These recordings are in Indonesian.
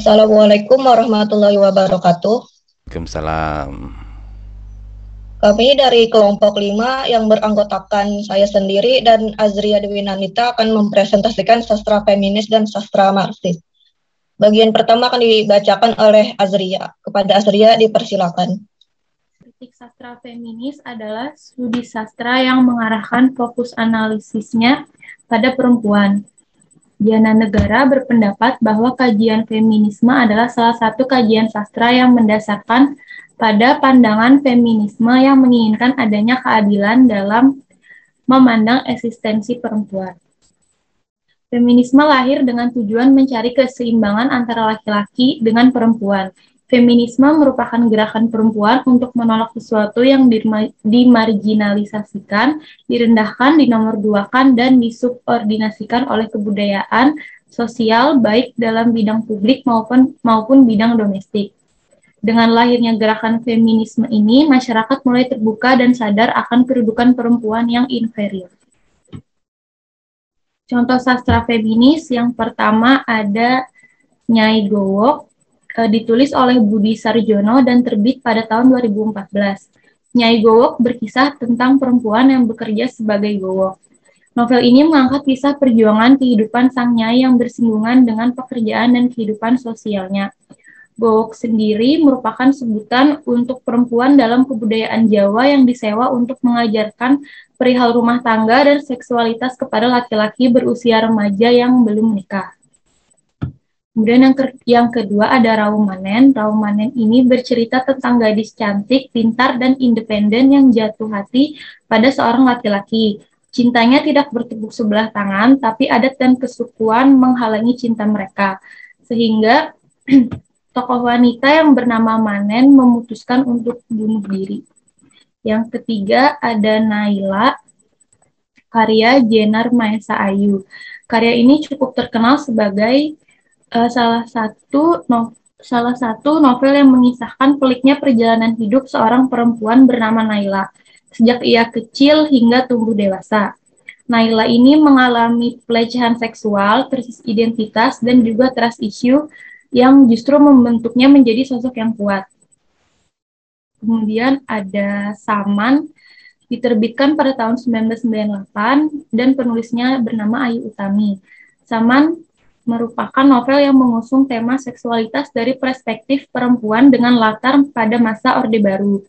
Assalamualaikum warahmatullahi wabarakatuh. Waalaikumsalam. Kami dari kelompok 5 yang beranggotakan saya sendiri dan Azria Dewi Nanita akan mempresentasikan sastra feminis dan sastra marxis. Bagian pertama akan dibacakan oleh Azria. Kepada Azria dipersilakan. Kritik sastra feminis adalah studi sastra yang mengarahkan fokus analisisnya pada perempuan. Diana Negara berpendapat bahwa kajian feminisme adalah salah satu kajian sastra yang mendasarkan pada pandangan feminisme yang menginginkan adanya keadilan dalam memandang eksistensi perempuan. Feminisme lahir dengan tujuan mencari keseimbangan antara laki-laki dengan perempuan. Feminisme merupakan gerakan perempuan untuk menolak sesuatu yang dimarginalisasikan, direndahkan, dinomorduakan, dan disubordinasikan oleh kebudayaan sosial baik dalam bidang publik maupun maupun bidang domestik. Dengan lahirnya gerakan feminisme ini, masyarakat mulai terbuka dan sadar akan kedudukan perempuan yang inferior. Contoh sastra feminis yang pertama ada Nyai Gowok, uh, ditulis oleh Budi Sarjono dan terbit pada tahun 2014. Nyai Gowok berkisah tentang perempuan yang bekerja sebagai gowok. Novel ini mengangkat kisah perjuangan kehidupan sang nyai yang bersinggungan dengan pekerjaan dan kehidupan sosialnya. Gowok sendiri merupakan sebutan untuk perempuan dalam kebudayaan Jawa yang disewa untuk mengajarkan perihal rumah tangga dan seksualitas kepada laki-laki berusia remaja yang belum menikah. Kemudian yang, ke yang kedua ada Raumanen. Raumanen ini bercerita tentang gadis cantik, pintar, dan independen yang jatuh hati pada seorang laki-laki. Cintanya tidak bertepuk sebelah tangan, tapi adat dan kesukuan menghalangi cinta mereka. Sehingga tokoh wanita yang bernama Manen memutuskan untuk bunuh diri. Yang ketiga ada Naila, karya Jenar Maesa Ayu. Karya ini cukup terkenal sebagai uh, salah satu no, salah satu novel yang mengisahkan peliknya perjalanan hidup seorang perempuan bernama Naila sejak ia kecil hingga tumbuh dewasa. Naila ini mengalami pelecehan seksual, krisis identitas, dan juga trust issue yang justru membentuknya menjadi sosok yang kuat. Kemudian ada Saman, diterbitkan pada tahun 1998 dan penulisnya bernama Ayu Utami. Saman merupakan novel yang mengusung tema seksualitas dari perspektif perempuan dengan latar pada masa Orde Baru,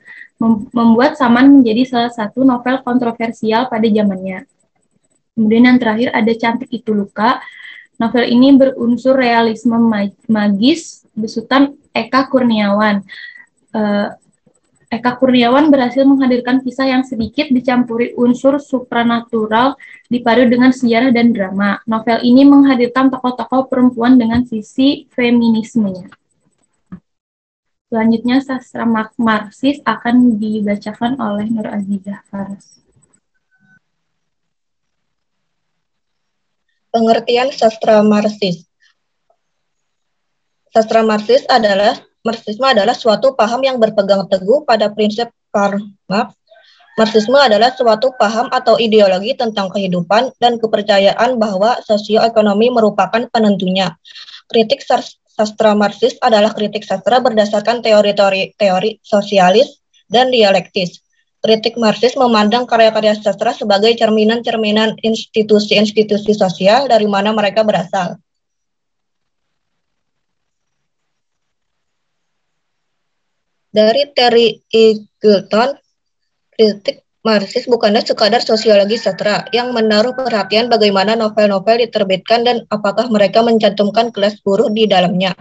membuat Saman menjadi salah satu novel kontroversial pada zamannya. Kemudian yang terakhir ada Cantik Itu Luka. Novel ini berunsur realisme magis besutan Eka Kurniawan. Uh, Eka Kurniawan berhasil menghadirkan kisah yang sedikit dicampuri unsur supranatural dipadu dengan sejarah dan drama. Novel ini menghadirkan tokoh-tokoh perempuan dengan sisi feminismenya. Selanjutnya sastra Marxis akan dibacakan oleh Nur Azizah Faras. Pengertian sastra Marxis. Sastra Marxis adalah Marxisme adalah suatu paham yang berpegang teguh pada prinsip Karl Marx. Marxisme adalah suatu paham atau ideologi tentang kehidupan dan kepercayaan bahwa sosioekonomi merupakan penentunya. Kritik sastra Marxis adalah kritik sastra berdasarkan teori-teori teori sosialis dan dialektis. Kritik Marxis memandang karya-karya sastra sebagai cerminan-cerminan institusi-institusi sosial dari mana mereka berasal. Dari Terry Eagleton, kritik Marxis bukanlah sekadar sosiologi sastra yang menaruh perhatian bagaimana novel-novel diterbitkan dan apakah mereka mencantumkan kelas buruh di dalamnya.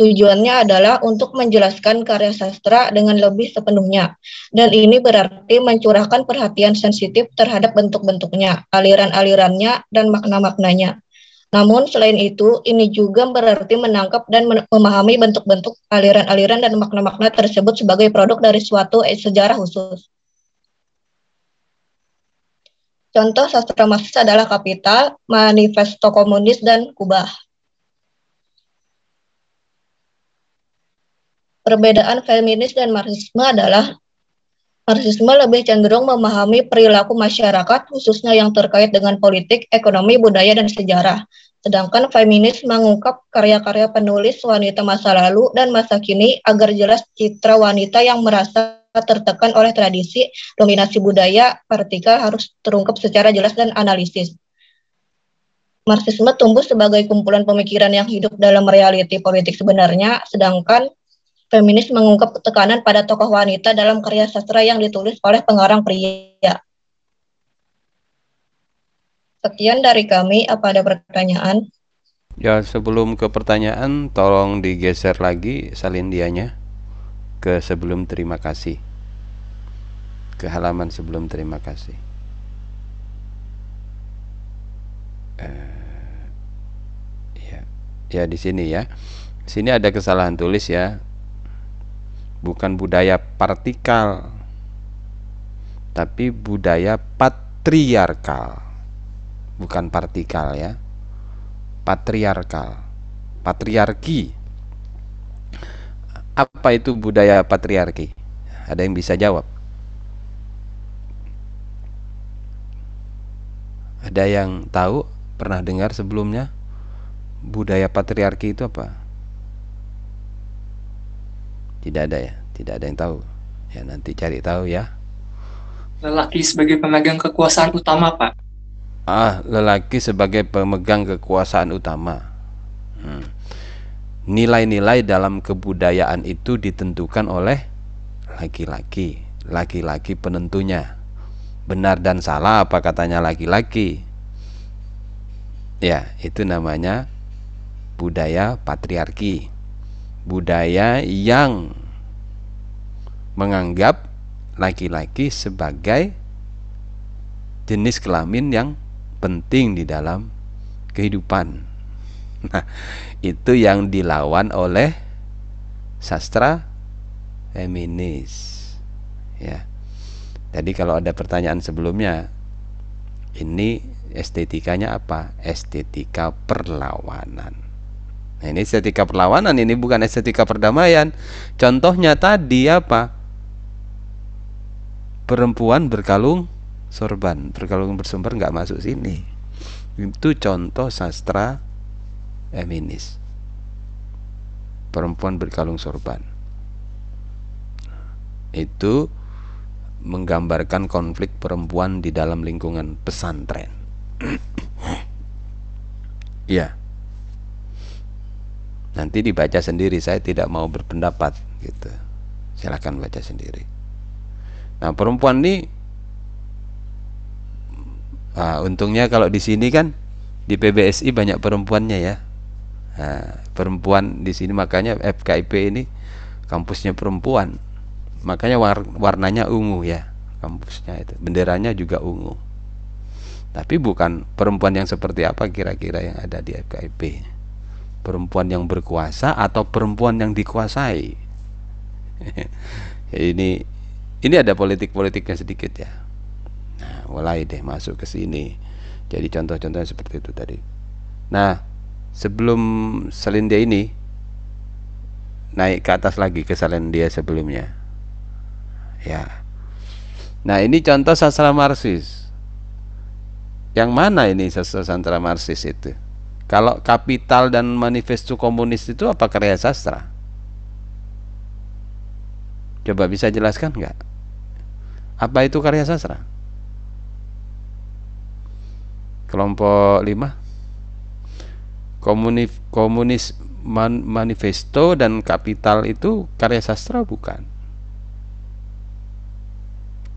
Tujuannya adalah untuk menjelaskan karya sastra dengan lebih sepenuhnya. Dan ini berarti mencurahkan perhatian sensitif terhadap bentuk-bentuknya, aliran-alirannya, dan makna-maknanya. Namun selain itu, ini juga berarti menangkap dan memahami bentuk-bentuk aliran-aliran dan makna-makna tersebut sebagai produk dari suatu sejarah khusus. Contoh sastra Marxis adalah Kapital, Manifesto Komunis, dan Kubah. Perbedaan feminis dan Marxisme adalah Marxisme lebih cenderung memahami perilaku masyarakat, khususnya yang terkait dengan politik, ekonomi, budaya, dan sejarah. Sedangkan feminis mengungkap karya-karya penulis wanita masa lalu dan masa kini agar jelas citra wanita yang merasa tertekan oleh tradisi dominasi budaya vertikal harus terungkap secara jelas dan analisis. Marxisme tumbuh sebagai kumpulan pemikiran yang hidup dalam realiti politik sebenarnya, sedangkan feminis mengungkap tekanan pada tokoh wanita dalam karya sastra yang ditulis oleh pengarang pria. Sekian dari kami, apa ada pertanyaan? Ya, sebelum ke pertanyaan, tolong digeser lagi salindianya ke sebelum terima kasih. Ke halaman sebelum terima kasih. Uh, ya, ya di sini ya. Sini ada kesalahan tulis ya. Bukan budaya partikal, tapi budaya patriarkal. Bukan partikal ya patriarkal patriarki. Apa itu budaya patriarki? Ada yang bisa jawab? Ada yang tahu pernah dengar sebelumnya? Budaya patriarki itu apa tidak ada ya tidak ada yang tahu. Ya nanti cari tahu ya. Lelaki sebagai pemegang kekuasaan utama pak? Ah lelaki sebagai pemegang kekuasaan utama. Hmm. nilai-nilai hmm. dalam kebudayaan itu ditentukan oleh laki-laki. Laki-laki penentunya. Benar dan salah apa katanya laki-laki? Ya itu namanya budaya patriarki budaya yang menganggap laki-laki sebagai jenis kelamin yang penting di dalam kehidupan. Nah, itu yang dilawan oleh sastra feminis. Ya. Jadi kalau ada pertanyaan sebelumnya, ini estetikanya apa? Estetika perlawanan. Nah, ini estetika perlawanan, ini bukan estetika perdamaian. Contohnya tadi apa? Perempuan berkalung sorban. Berkalung bersumber nggak masuk sini. Itu contoh sastra feminis perempuan berkalung sorban. Itu menggambarkan konflik perempuan di dalam lingkungan pesantren. Ya nanti dibaca sendiri saya tidak mau berpendapat gitu silahkan baca sendiri nah perempuan ini Nah, untungnya kalau di sini kan di PBSI banyak perempuannya ya. Nah, perempuan di sini makanya FKIP ini kampusnya perempuan. Makanya war warnanya ungu ya kampusnya itu. Benderanya juga ungu. Tapi bukan perempuan yang seperti apa kira-kira yang ada di FKIP. Perempuan yang berkuasa atau perempuan yang dikuasai. ini ini ada politik-politiknya sedikit ya. Mulai deh masuk ke sini. Jadi contoh-contohnya seperti itu tadi. Nah sebelum selindia ini naik ke atas lagi ke selindia sebelumnya. Ya. Nah ini contoh sastra marxis. Yang mana ini sastra marxis itu kalau kapital dan manifesto komunis itu apa karya sastra? Coba bisa jelaskan nggak? Apa itu karya sastra? Kelompok 5 komunis komunis man, manifesto dan kapital itu karya sastra bukan?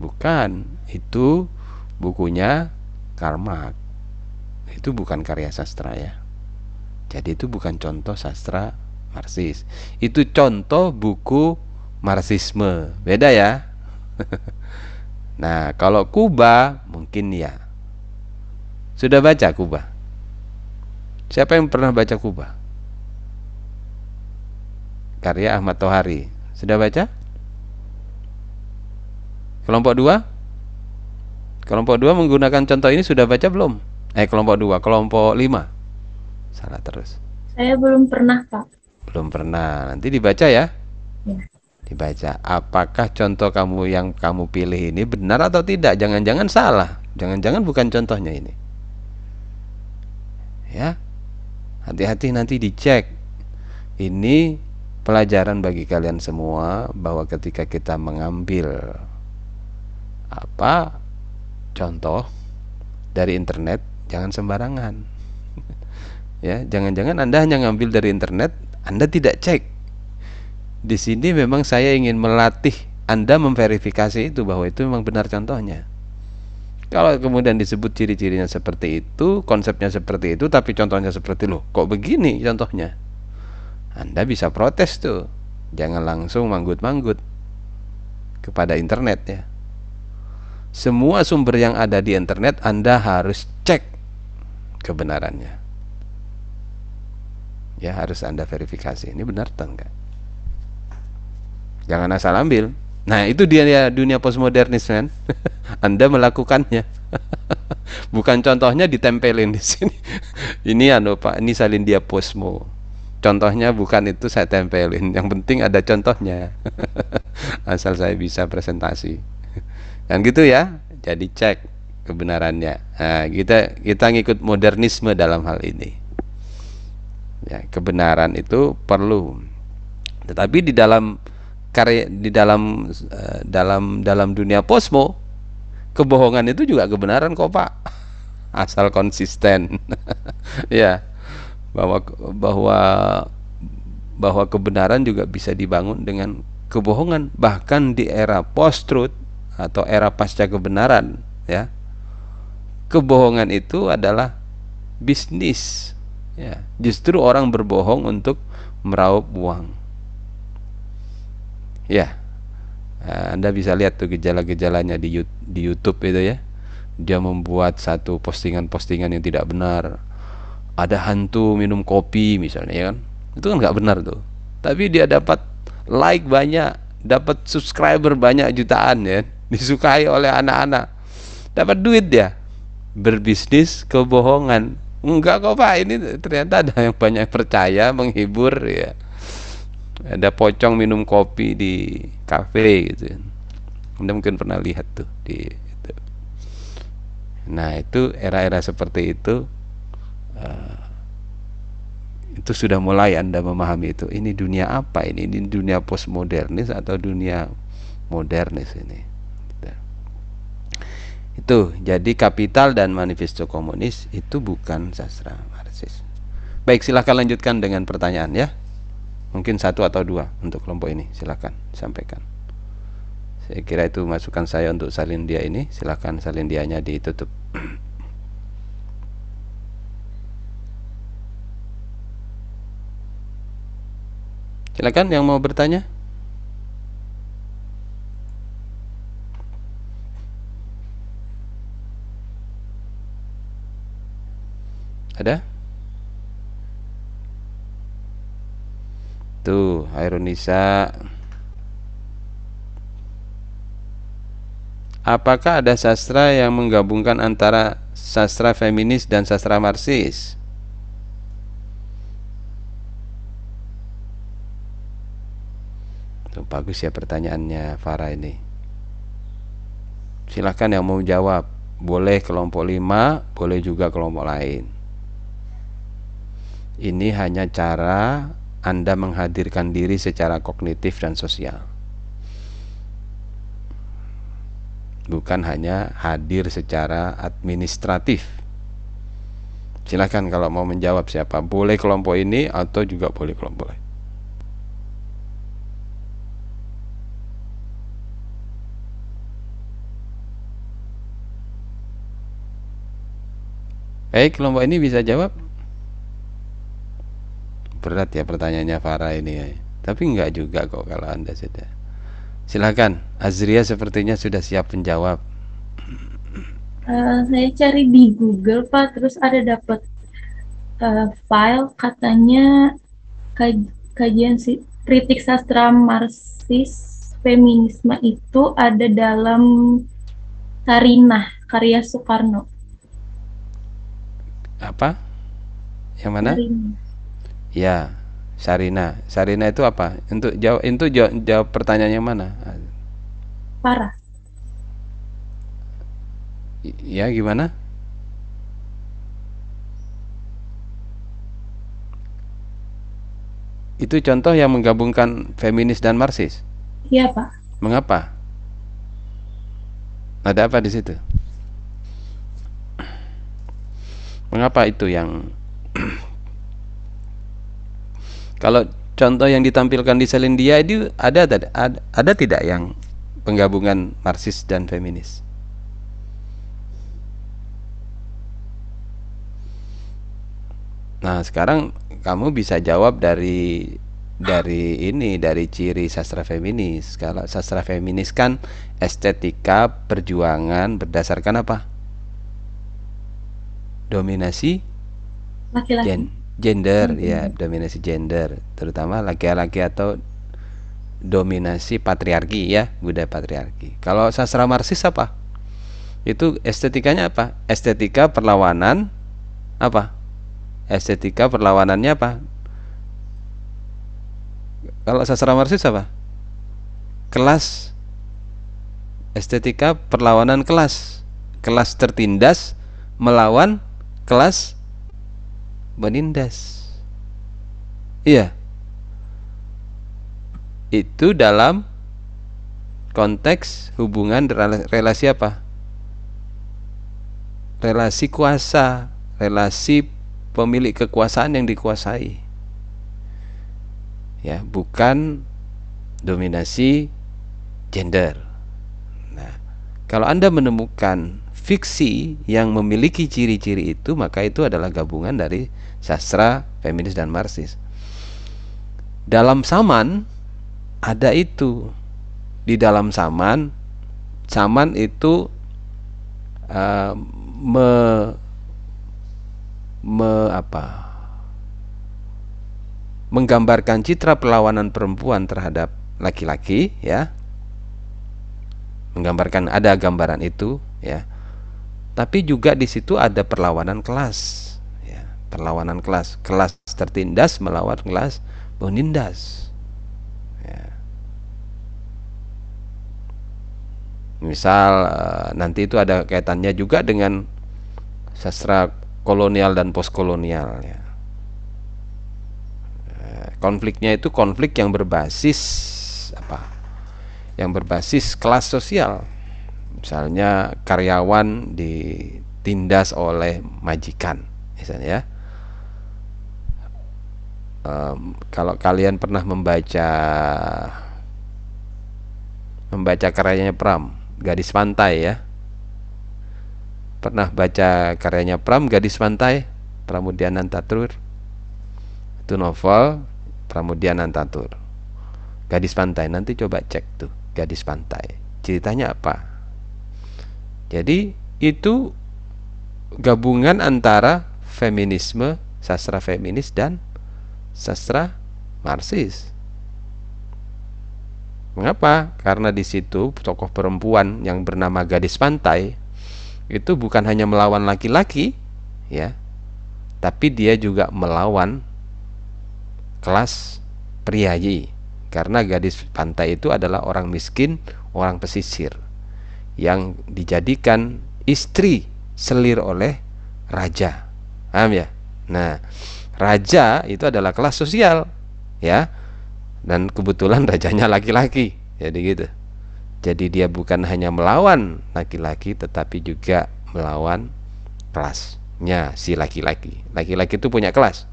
Bukan. Itu bukunya Karma itu bukan karya sastra ya jadi itu bukan contoh sastra Marxis itu contoh buku Marxisme beda ya nah kalau Kuba mungkin ya sudah baca Kuba? Siapa yang pernah baca Kuba? Karya Ahmad Tohari. Sudah baca? Kelompok 2? Kelompok 2 menggunakan contoh ini sudah baca belum? Eh kelompok 2, kelompok 5. Salah terus. Saya belum pernah, Pak. Belum pernah. Nanti dibaca ya? Ya. Dibaca. Apakah contoh kamu yang kamu pilih ini benar atau tidak? Jangan-jangan salah. Jangan-jangan bukan contohnya ini ya hati-hati nanti dicek ini pelajaran bagi kalian semua bahwa ketika kita mengambil apa contoh dari internet jangan sembarangan ya jangan-jangan anda hanya ngambil dari internet anda tidak cek di sini memang saya ingin melatih anda memverifikasi itu bahwa itu memang benar contohnya kalau kemudian disebut ciri-cirinya seperti itu, konsepnya seperti itu, tapi contohnya seperti loh, kok begini contohnya? Anda bisa protes tuh. Jangan langsung manggut-manggut kepada internet ya. Semua sumber yang ada di internet Anda harus cek kebenarannya. Ya, harus Anda verifikasi. Ini benar atau enggak? Jangan asal ambil. Nah, itu dia ya dunia postmodernis kan. Anda melakukannya. Bukan contohnya ditempelin di sini. ini anu Pak, ini salin dia posmo. Contohnya bukan itu saya tempelin. Yang penting ada contohnya. Asal saya bisa presentasi. Dan gitu ya. Jadi cek kebenarannya. Nah, kita kita ngikut modernisme dalam hal ini. Ya, kebenaran itu perlu. Tetapi di dalam karya di dalam uh, dalam dalam dunia posmo kebohongan itu juga kebenaran kok Pak. Asal konsisten. Ya bahwa bahwa bahwa kebenaran juga bisa dibangun dengan kebohongan. Bahkan di era post truth atau era pasca kebenaran ya kebohongan itu adalah bisnis ya justru orang berbohong untuk meraup uang Ya, nah, Anda bisa lihat tuh gejala-gejalanya di di YouTube itu ya. Dia membuat satu postingan-postingan yang tidak benar. Ada hantu minum kopi misalnya ya kan. Itu kan nggak benar tuh. Tapi dia dapat like banyak, dapat subscriber banyak jutaan ya, disukai oleh anak-anak. Dapat duit dia. Berbisnis kebohongan. Enggak kok Pak, ini ternyata ada yang banyak percaya, menghibur ya. Ada pocong minum kopi di kafe gitu. Anda mungkin pernah lihat tuh di itu. nah itu era-era seperti itu uh, itu sudah mulai anda memahami itu. Ini dunia apa ini? Ini dunia postmodernis atau dunia modernis ini. Itu. Jadi kapital dan manifesto komunis itu bukan sastra marxis. Baik silahkan lanjutkan dengan pertanyaan ya. Mungkin satu atau dua untuk kelompok ini. Silakan sampaikan. Saya kira itu masukan saya untuk salin dia ini. Silakan salin dianya ditutup. Silakan yang mau bertanya ada Tuh, Aeronisa. Apakah ada sastra yang menggabungkan antara sastra feminis dan sastra marxis? Tuh, bagus ya pertanyaannya Farah ini. Silahkan yang mau jawab. Boleh kelompok 5, boleh juga kelompok lain. Ini hanya cara anda menghadirkan diri secara kognitif dan sosial. Bukan hanya hadir secara administratif. Silahkan kalau mau menjawab siapa. Boleh kelompok ini atau juga boleh kelompok lain. Baik, kelompok ini bisa jawab berat ya pertanyaannya Farah ini ya. Tapi enggak juga kok kalau Anda sudah. Silakan, Azria sepertinya sudah siap menjawab. Uh, saya cari di Google Pak, terus ada dapat uh, file katanya kaj kajian si kritik sastra Marxis feminisme itu ada dalam Sarinah karya Soekarno. Apa? Yang mana? Ya, Sarina. Sarina itu apa? Untuk jawab itu jawab, jawab pertanyaannya mana? Parah. Ya, gimana? Itu contoh yang menggabungkan feminis dan marxis. Iya, Pak. Mengapa? Ada apa di situ? Mengapa itu yang kalau contoh yang ditampilkan di Selindia itu ada ada, ada, ada tidak yang penggabungan marxis dan feminis? Nah, sekarang kamu bisa jawab dari dari ini dari ciri sastra feminis. Kalau sastra feminis kan estetika perjuangan berdasarkan apa? Dominasi Laki-laki. Gen gender Hmm. ya, dominasi gender, terutama laki-laki atau dominasi patriarki ya, budaya patriarki. Kalau sastra marxis apa? Itu estetikanya apa? Estetika perlawanan apa? Estetika perlawanannya apa? Kalau sastra marxis apa? Kelas estetika perlawanan kelas. Kelas tertindas melawan kelas menindas. Iya. Itu dalam konteks hubungan rela- relasi apa? Relasi kuasa, relasi pemilik kekuasaan yang dikuasai. Ya, bukan dominasi gender. Nah, kalau Anda menemukan fiksi yang memiliki ciri-ciri itu, maka itu adalah gabungan dari sastra, feminis dan marxis. Dalam Saman ada itu. Di dalam Saman, Saman itu uh, me, me apa? menggambarkan citra perlawanan perempuan terhadap laki-laki ya menggambarkan ada gambaran itu ya tapi juga di situ ada perlawanan kelas ya. Perlawanan kelas. Kelas tertindas melawan kelas penindas ya. misal eh, nanti itu ada kaitannya juga dengan sastra kolonial dan postkolonial ya. Eh, konfliknya itu konflik yang berbasis apa? Yang berbasis kelas sosial misalnya karyawan ditindas oleh majikan misalnya ya. Em, kalau kalian pernah membaca membaca karyanya Pram Gadis Pantai ya. Pernah baca karyanya Pram Gadis Pantai? Pramudia Nantatur. Itu novel Pramudia Nantatur. Gadis Pantai nanti coba cek tuh Gadis Pantai. Ceritanya apa jadi itu gabungan antara feminisme sastra feminis dan sastra marxis. Mengapa? Karena di situ tokoh perempuan yang bernama Gadis Pantai itu bukan hanya melawan laki-laki ya tapi dia juga melawan kelas priayi. Karena gadis pantai itu adalah orang miskin, orang pesisir yang dijadikan istri selir oleh raja. Paham ya? Nah, raja itu adalah kelas sosial, ya. Dan kebetulan rajanya laki-laki. Jadi gitu. Jadi dia bukan hanya melawan laki-laki tetapi juga melawan kelasnya si laki-laki. Laki-laki itu punya kelas.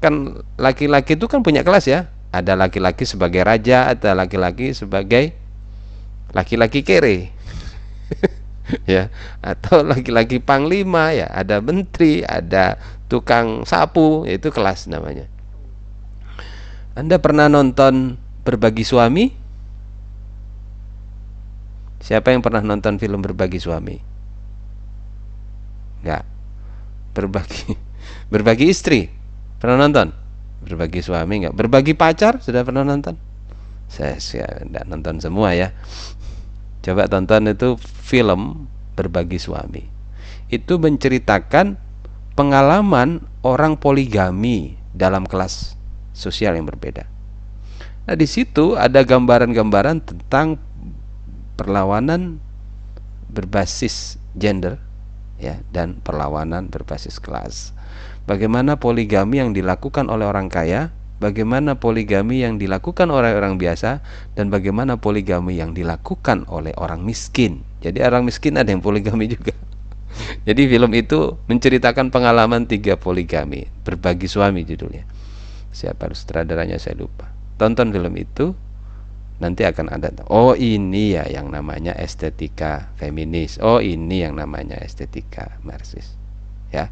Kan laki-laki itu kan punya kelas ya. Ada laki-laki sebagai raja, ada laki-laki sebagai laki-laki kere. ya, atau laki-laki panglima ya, ada menteri, ada tukang sapu, itu kelas namanya. Anda pernah nonton Berbagi Suami? Siapa yang pernah nonton film Berbagi Suami? Enggak. Berbagi Berbagi Istri. Pernah nonton? Berbagi suami enggak? Berbagi pacar sudah pernah nonton? Saya enggak nonton semua ya. Coba tonton itu film Berbagi Suami. Itu menceritakan pengalaman orang poligami dalam kelas sosial yang berbeda. Nah, di situ ada gambaran-gambaran tentang perlawanan berbasis gender ya dan perlawanan berbasis kelas. Bagaimana poligami yang dilakukan oleh orang kaya bagaimana poligami yang dilakukan oleh orang biasa dan bagaimana poligami yang dilakukan oleh orang miskin. Jadi orang miskin ada yang poligami juga. Jadi film itu menceritakan pengalaman tiga poligami, berbagi suami judulnya. Siapa sutradaranya saya lupa. Tonton film itu nanti akan ada oh ini ya yang namanya estetika feminis. Oh ini yang namanya estetika marxis. Ya.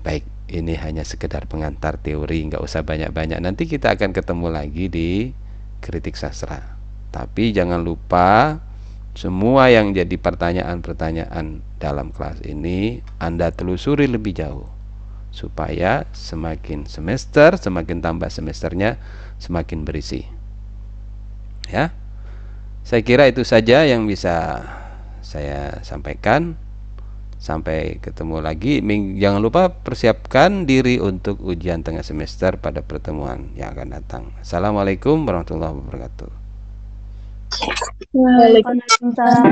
Baik, ini hanya sekedar pengantar teori, nggak usah banyak-banyak. Nanti kita akan ketemu lagi di kritik sastra. Tapi jangan lupa semua yang jadi pertanyaan-pertanyaan dalam kelas ini Anda telusuri lebih jauh supaya semakin semester, semakin tambah semesternya, semakin berisi. Ya. Saya kira itu saja yang bisa saya sampaikan. Sampai ketemu lagi. Jangan lupa persiapkan diri untuk ujian tengah semester pada pertemuan yang akan datang. Assalamualaikum warahmatullahi wabarakatuh. Waalaikumsalam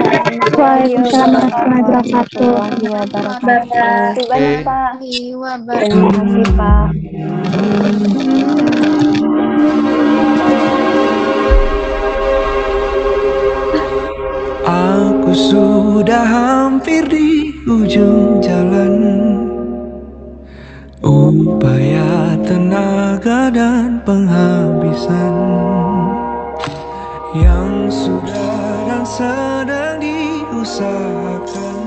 warahmatullahi wabarakatuh. Terima kasih Pak. Terima kasih Pak. Aku sudah hampir di ujung jalan. Upaya tenaga dan penghabisan Yang sudah dan sedang diusahakan